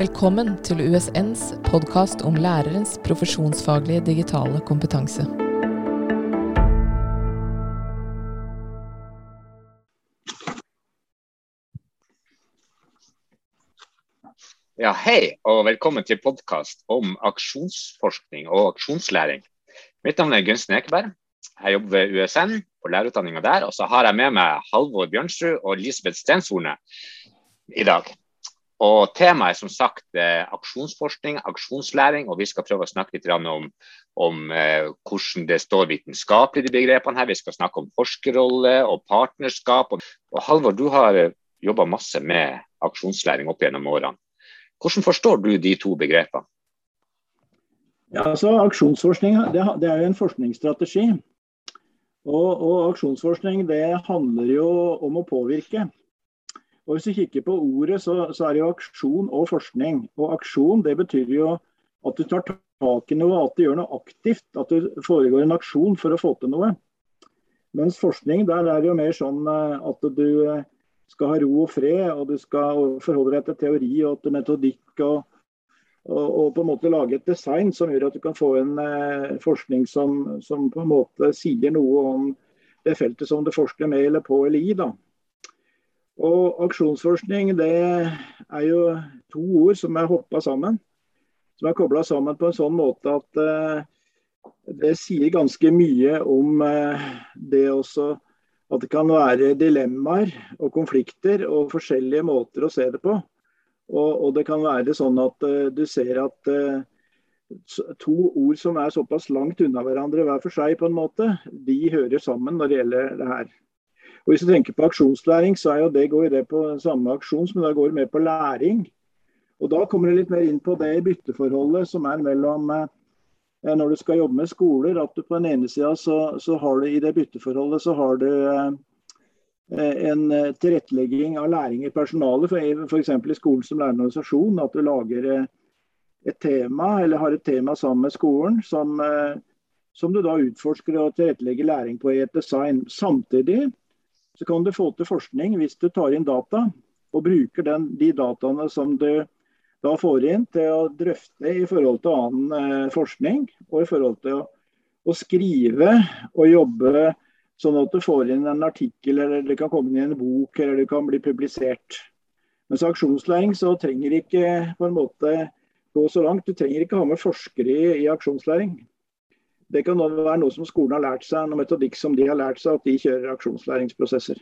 Velkommen til USNs podkast om lærerens profesjonsfaglige digitale kompetanse. Ja, Hei og velkommen til podkast om aksjonsforskning og aksjonslæring. Mitt navn er Gunsten Ekeberg. Jeg jobber ved USN på lærerutdanninga der. Og så har jeg med meg Halvor Bjørnsrud og Elisabeth Stenshorne i dag. Og Temaet er som sagt eh, aksjonsforskning, aksjonslæring. og Vi skal prøve å snakke litt om, om eh, hvordan det står vitenskapelig i de begrepene her. Vi skal snakke om forskerrolle og partnerskap. Og, og Halvor, du har eh, jobba masse med aksjonslæring opp gjennom årene. Hvordan forstår du de to begrepene? Ja, altså Aksjonsforskning det, det er jo en forskningsstrategi. Og, og, aksjonsforskning det handler jo om å påvirke. Og Hvis du kikker på ordet, så, så, er det jo aksjon og forskning. Og aksjon det betyr jo at du tar tak i noe, at du gjør noe aktivt. At det foregår en aksjon for å få til noe. Mens forskning der er jo mer sånn eh, at du eh, skal ha ro og fred, og du skal forholde deg til teori og til metodikk. og, og på en måte lage et design som gjør at du kan få en eh, forskning som, som, på en måte sier noe om det feltet som du forsker med eller på eller i. da. Og aksjonsforskning det er jo to ord som er hoppa sammen. Som er kobla sammen på en sånn måte at uh, det sier ganske mye om uh, det også at det kan være dilemmaer og konflikter og forskjellige måter å se det på. Og, og det kan være sånn at uh, du ser at to ord som er såpass langt unna hverandre hver for seg, på en måte, de hører sammen når det gjelder det her. Og Hvis du tenker på aksjonslæring, så er jo det, går det på den samme aksjon, men da går det mer på læring. Og Da kommer det litt mer inn på det bytteforholdet som er mellom eh, når du skal jobbe med skoler, at du på den ene sida så, så, har du i det bytteforholdet så har du eh, en tilrettelegging av læring i personalet, f.eks. i skolen som lærende organisasjon. At du lager eh, et tema, eller har et tema sammen med skolen som, eh, som du da utforsker og tilrettelegger læring på i et design. Samtidig så kan du få til forskning hvis du tar inn data og bruker den, de dataene som du da får inn til å drøfte i forhold til annen eh, forskning, og i forhold til å, å, skrive og jobbe sånn at du får inn en artikkel, eller det kan komme inn i en bok, eller det kan bli publisert. Mens aksjonslæring så trenger ikke på en måte gå så langt. Du trenger ikke ha med forskere i, i aksjonslæring. Det kan også være noe som skolen har lært seg, noe metodikk som de har lært seg, at de kjører aksjonslæringsprosesser.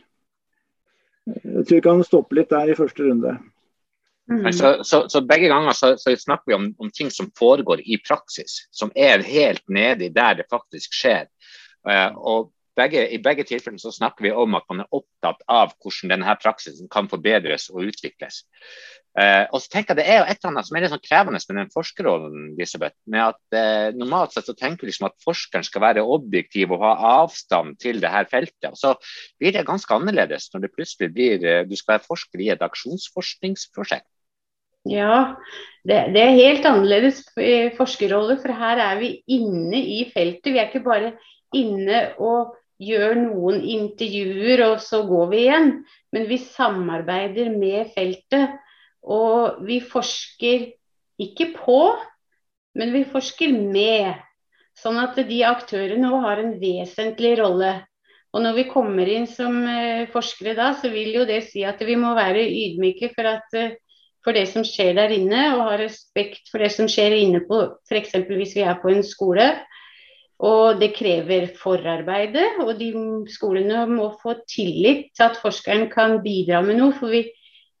Jeg tror vi kan stoppe litt der i første runde. Mm. Så, så, så, begge ganger så, så snakker vi om, om, ting som foregår i praksis, som er helt nedi der det faktisk skjer. Uh, og begge, I begge tilfellene så snakker vi om at man er opptatt av hvordan denne praksisen kan forbedres og utvikles. Uh, og så tenker jeg Det er jo et eller annet som er litt sånn krevende med den forskerrollen. Elisabeth, med at uh, Normalt sett så tenker vi liksom at forskeren skal være objektiv og ha avstand til det her feltet. og Så blir det ganske annerledes når det plutselig blir uh, du skal være forsker i et aksjonsforskningsprosjekt. Ja, det, det, er helt annerledes forskerrolle, for her er vi inne i feltet. Vi er ikke bare inne og gjør noen intervjuer, og så går vi igjen. Men vi samarbeider med feltet. Og vi forsker ikke på, men vi forsker med. Sånn at de aktørene har en vesentlig rolle. Og når vi kommer inn som eh, forskere da, så vil jo det si at vi må være ydmyke for, at, eh, for det som skjer der inne, og ha respekt for det som skjer inne på f.eks. hvis vi er på en skole. Og det krever forarbeide, og de skolene må få tillit til at forskeren kan bidra med noe. For vi,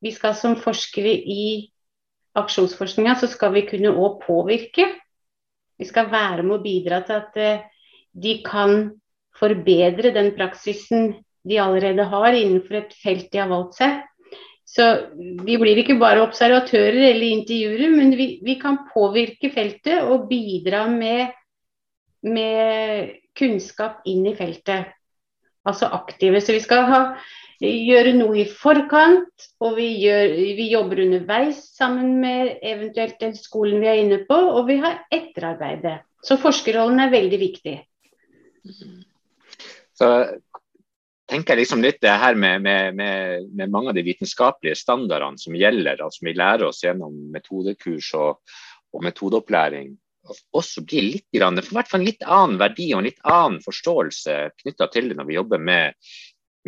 vi skal som forskere i aksjonsforskninga, så skal vi kunne òg påvirke. Vi skal være med å bidra til at eh, de kan forbedre den praksisen de allerede har innenfor et felt de har valgt seg. Så vi blir ikke bare observatører eller intervjuere, men vi, vi kan påvirke feltet og bidra med, med, kunnskap inn i feltet. Altså aktive. Så vi skal ha gjøre noe i forkant, og vi, gjør, vi, jobber underveis sammen med eventuelt den skolen vi er inne på, og vi har etterarbeidet. Så forskerrollen er veldig viktig. Så tenker jeg liksom litt det her med, med, med, med, mange av de vitenskapelige standardene som gjelder, altså vi lærer oss gjennom metodekurs og, og metodeopplæring, også blir litt, det får hvert fall litt annen verdi og en litt annen forståelse knytta til det når vi jobber med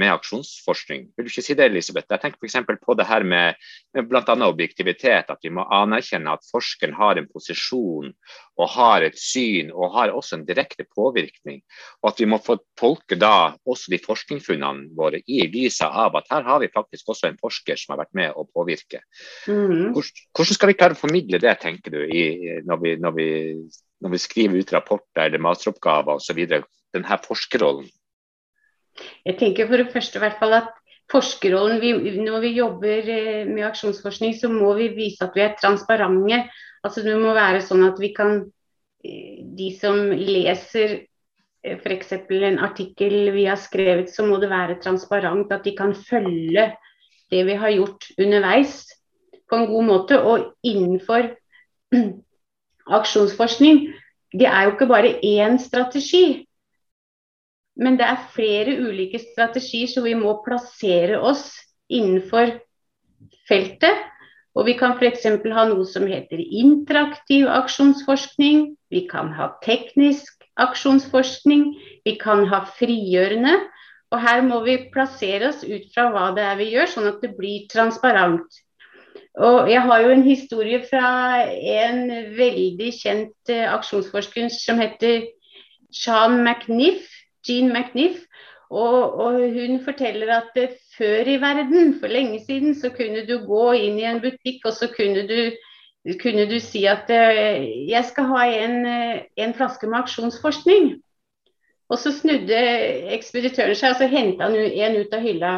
med aksjonsforskning. Vil du ikke si det, Elisabeth? Jeg tenker f.eks. på det her med, med bl.a. objektivitet. At vi må anerkjenne at forskeren har en posisjon og har et syn og har også en direkte påvirkning. Og at vi må få tolke da også de forskningsfunnene våre i lyset av at her har vi faktisk også en forsker som har vært med å påvirke. Mm. Hvordan skal vi klare å formidle det, tenker du, i, når, vi, når, vi, når vi skriver ut rapporter eller masteroppgaver osv. Denne forskerrollen? Jeg tenker for det første i hvert fall at forskerrollen vi, Når vi jobber eh, med aksjonsforskning, så må vi vise at vi er transparente. Altså Det må være sånn at vi kan eh, De som leser eh, f.eks. en artikkel vi har skrevet, så må det være transparent. At de kan følge det vi har gjort underveis på en god måte. Og innenfor aksjonsforskning, det er jo ikke bare én strategi. Men det er flere ulike strategier, så vi må plassere oss innenfor feltet. Og vi kan f.eks. ha noe som heter interaktiv aksjonsforskning. Vi kan ha teknisk aksjonsforskning. Vi kan ha frigjørende. Og her må vi plassere oss ut fra hva det er vi gjør, sånn at det blir transparent. Og jeg har jo en historie fra en veldig kjent uh, aksjonsforsker som heter Sean McNiff. Jean McNiff. Og, og, hun forteller at uh, før i verden, for lenge siden, så kunne du gå inn i en butikk og så kunne du, kunne du si at uh, jeg skal ha en, uh, en, flaske med aksjonsforskning. Og så snudde ekspeditøren seg og så henta han en ut av hylla.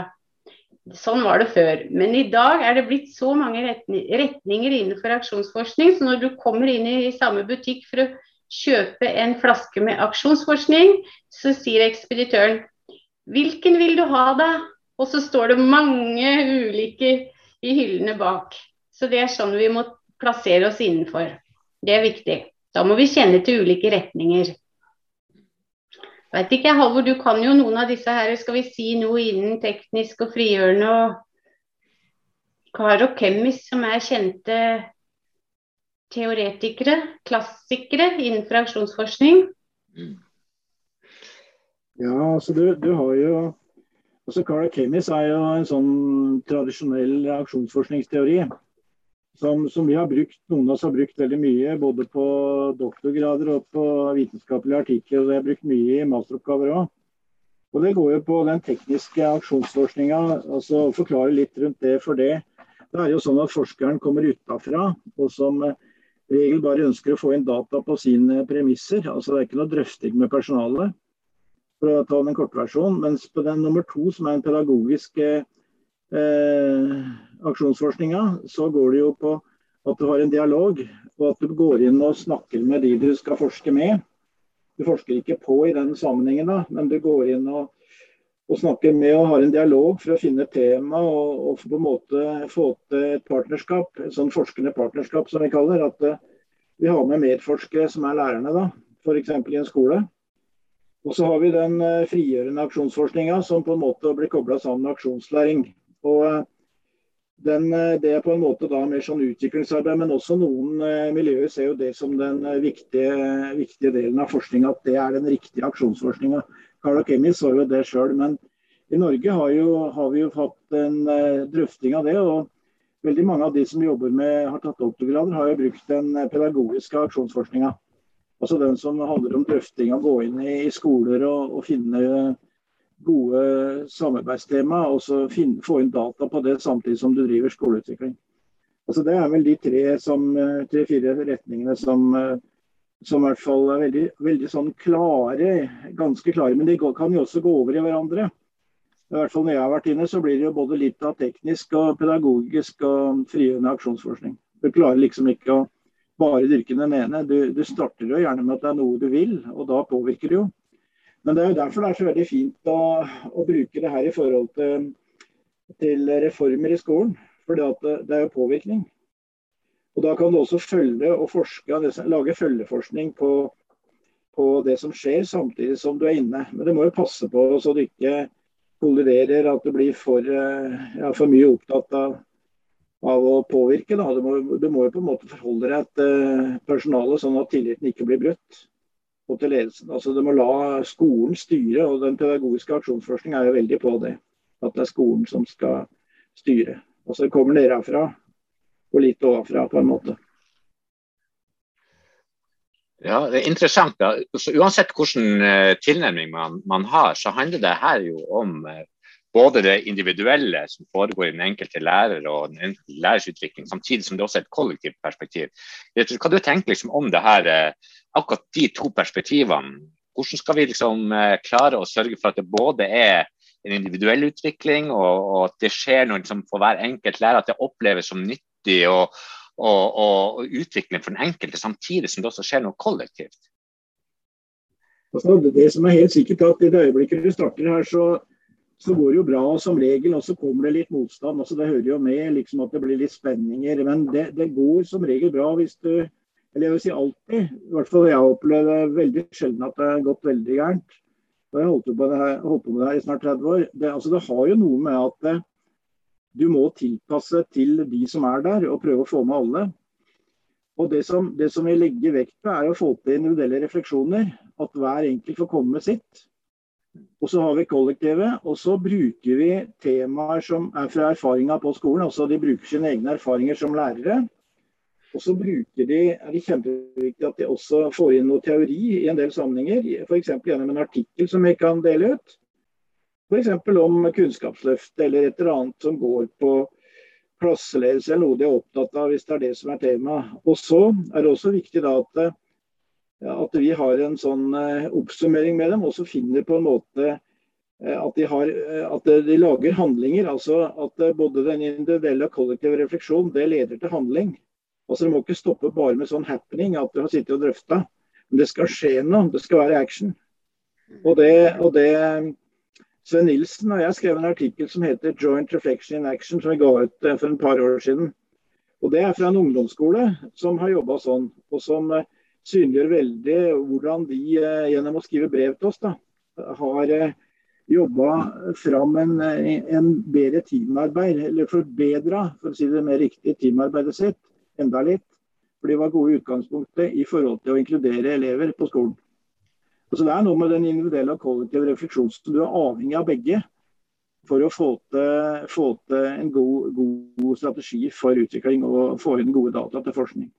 Sånn var det før. Men i dag er det blitt så mange retninger innenfor aksjonsforskning, så når du kommer inn i samme butikk for å kjøpe en flaske med aksjonsforskning, så sier ekspeditøren hvilken vil du ha da? Og så står det mange ulike i hyllene bak. Så det er sånn vi må plassere oss innenfor. Det er viktig. Da må vi kjenne til ulike retninger. Vet ikke, Halvor, du kan jo noen av disse her. Skal vi si noe innen teknisk og frigjørende og Karo Kemis, som er kjente teoretikere, klassikere innenfor aksjonsforskning? Ja, altså du, du, har jo altså Cara Kemis er jo en sånn tradisjonell aksjonsforskningsteori. Som, som, vi har brukt, noen av oss har brukt veldig mye, både på doktorgrader og på vitenskapelige artikler. og Det er brukt mye i masteroppgaver òg. Og Det går jo på den tekniske aksjonsforskninga. Altså forklare litt rundt det. For det, det er jo sånn at forskeren kommer utafra, og som regel bare ønsker å få inn data på sine premisser. altså Det er ikke noe drøfting med personalet, for å ta den kortversjonen. Mens på den nummer to, som er den pedagogiske eh, aksjonsforskninga, så går det jo på at du har en dialog, og at du går inn og snakker med de du skal forske med. Du forsker ikke på i den sammenhengen, da, men du går inn og og snakker med og har en dialog for å finne tema og, og på en måte få til et partnerskap, et sånn forskende partnerskap som vi kaller. At uh, vi har med medforskere som er lærerne, da, f.eks. i en skole. Og så har vi den uh, frigjørende aksjonsforskninga som på en måte blir kobla sammen med aksjonslæring. Og uh, den, det er på en måte da mer sånn utviklingsarbeid, men også noen miljøer ser jo det som den viktige, viktige delen av forskninga, at det er den riktige aksjonsforskninga. Carla Kemis så jo det sjøl. Men i Norge har, jo, har, vi jo hatt en uh, drøfting av det. og Veldig mange av de som jobber med, har tatt doktorgrader, har jo brukt den eh, pedagogiske aksjonsforskninga. Altså den som handler om drøfting av å gå inn i, skoler og, og, finne gode samarbeidstema, og så finne, få inn data på det samtidig som du driver skoleutvikling. Altså Det er vel de tre-fire tre, retningene som som i hvert fall er veldig, veldig sånn klare, ganske klare. Men de kan jo også gå over i hverandre. I hvert fall Når jeg har vært inne, så blir det jo både litt av teknisk og pedagogisk og frigjørende aksjonsforskning. Du klarer liksom ikke å bare dyrke den ene. Du, du, starter jo gjerne med at det er noe du vil, og da påvirker det jo. Men det er jo derfor det er så veldig fint å, å bruke det her i forhold til, til reformer i skolen. For det, er jo påvirkning. Og Da kan du også følge og forske, lage følgeforskning på, på, det som skjer, samtidig som du er inne. Men det må jo passe på så du ikke kolliderer, at du blir for, ja, for mye opptatt av, av å påvirke. Du må, du, må, jo på en måte forholde deg til personalet sånn at tilliten ikke blir brutt. Og til ledelsen. Altså, du må la skolen styre, og den pedagogiske aksjonsforskning er jo veldig på det. At det er skolen som skal styre. Altså så kommer nedenfra og litt ovenfra på en måte. Ja, det er interessant. da. Så uansett hvilken uh, tilnærming man, man, har, så handler det her jo om uh, både det individuelle som foregår i den enkelte lærer og den enkelte lærers utvikling, samtidig som det også er et kollektivt perspektiv. Hva du tenker liksom om det her, uh, akkurat de to perspektivene? Hvordan skal vi liksom klare å sørge for at det både er en individuell utvikling, og, og at det skjer noe liksom, for hver enkelt lærer, at det oppleves som nyttig og, og, og utvikling for den enkelte, samtidig som det også skjer noe kollektivt. Altså, det som er helt sikkert at I det øyeblikket du starter her, så, så går det jo bra som regel, og så kommer det litt motstand. altså Det hører jo med liksom at det blir litt spenninger. Men det, det går som regel bra hvis du Eller jeg vil si alltid. I hvert fall jeg opplever veldig sjelden at det har gått veldig gærent. Og jeg det, holdt på med det her i snart 30 år. Det, altså, det har jo noe med at du må tilpasse til de som er der, og prøve å få med alle. Og Det som, det som vi legger vekt på, er å få til individuelle refleksjoner. At hver enkelt får komme med sitt. Og så har vi kollektivet, og så bruker vi temaer som er fra erfaringa på skolen. altså De bruker sine egne erfaringer som lærere. Og så bruker de, er det kjempeviktig at de også får inn noe teori i en del sammenhenger. F.eks. gjennom en artikkel som vi kan dele ut. F.eks. om Kunnskapsløftet eller et eller annet som går på klasseledelse eller noe de er opptatt av, hvis det er det som er tema. Og så er det også viktig da at, at vi har en sånn eh, oppsummering med dem, og så finner på en måte eh, at de, har, eh, at de lager handlinger. altså At både den individuelle og kollektive refleksjon det leder til handling. Altså Det må ikke stoppe bare med sånn happening at du har sittet og drøfta. Men det skal skje noe. Det skal være action. Og det, og det Sven Nilsen og jeg skrev en artikkel som heter 'Joint Reflection in Action', som vi ga ut eh, for en par år siden. Og Det er fra en ungdomsskole som har jobba sånn, og som eh, synliggjør veldig hvordan de eh, gjennom å skrive brev til oss da, har jobba fram en, en bedre teamarbeid, eller forbedra, for å si det mer riktig, teamarbeidet sitt enda litt. For de var gode i utgangspunktet i forhold til å inkludere elever på skolen. Så Det er noe med den individuelle og kollektive refleksjonen. Du er avhengig av begge for å få til, få til en god, god, strategi for utvikling og få inn gode data til forskning.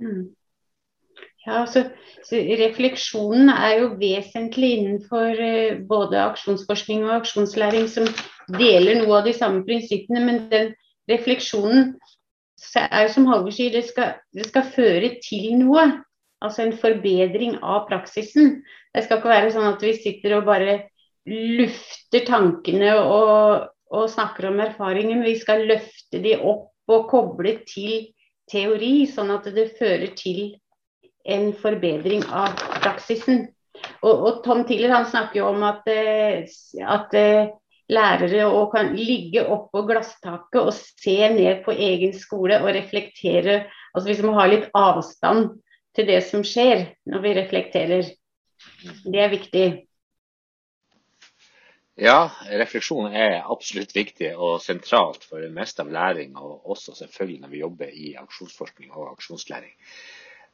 Mm. Ja, altså, Refleksjonen er jo vesentlig innenfor uh, både aksjonsforskning og aksjonslæring, som deler noe av de samme prinsippene. Men den refleksjonen er jo som Halvor sier, det skal, det skal føre til noe. Altså en forbedring av praksisen. Det skal ikke være sånn at vi sitter og bare lufter tankene og, og snakker om erfaringen. Vi skal løfte de opp og koble til teori, sånn at det fører til en forbedring av praksisen. Og, og Tom Tiller han snakker jo om at, eh, at eh, lærere å kan ligge oppå glasstaket og se ned på egen skole og reflektere. Altså hvis man har litt avstand til det som skjer når vi reflekterer. Det er viktig. Ja, refleksjon er absolutt viktig og sentralt for det meste av læring, og også selvfølgelig når vi jobber i aksjonsforskning og aksjonslæring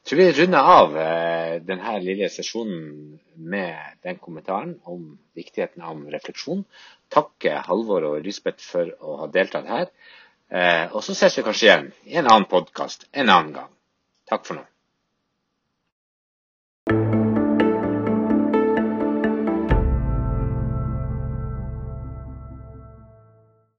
tror vi runder av eh, denne lille sesjonen med den kommentaren om viktigheten av refleksjon. Takke Halvor og Lisbeth for å ha deltatt her. Eh, og så ses vi kanskje igjen i en annen podkast en annen gang. Takk for nå.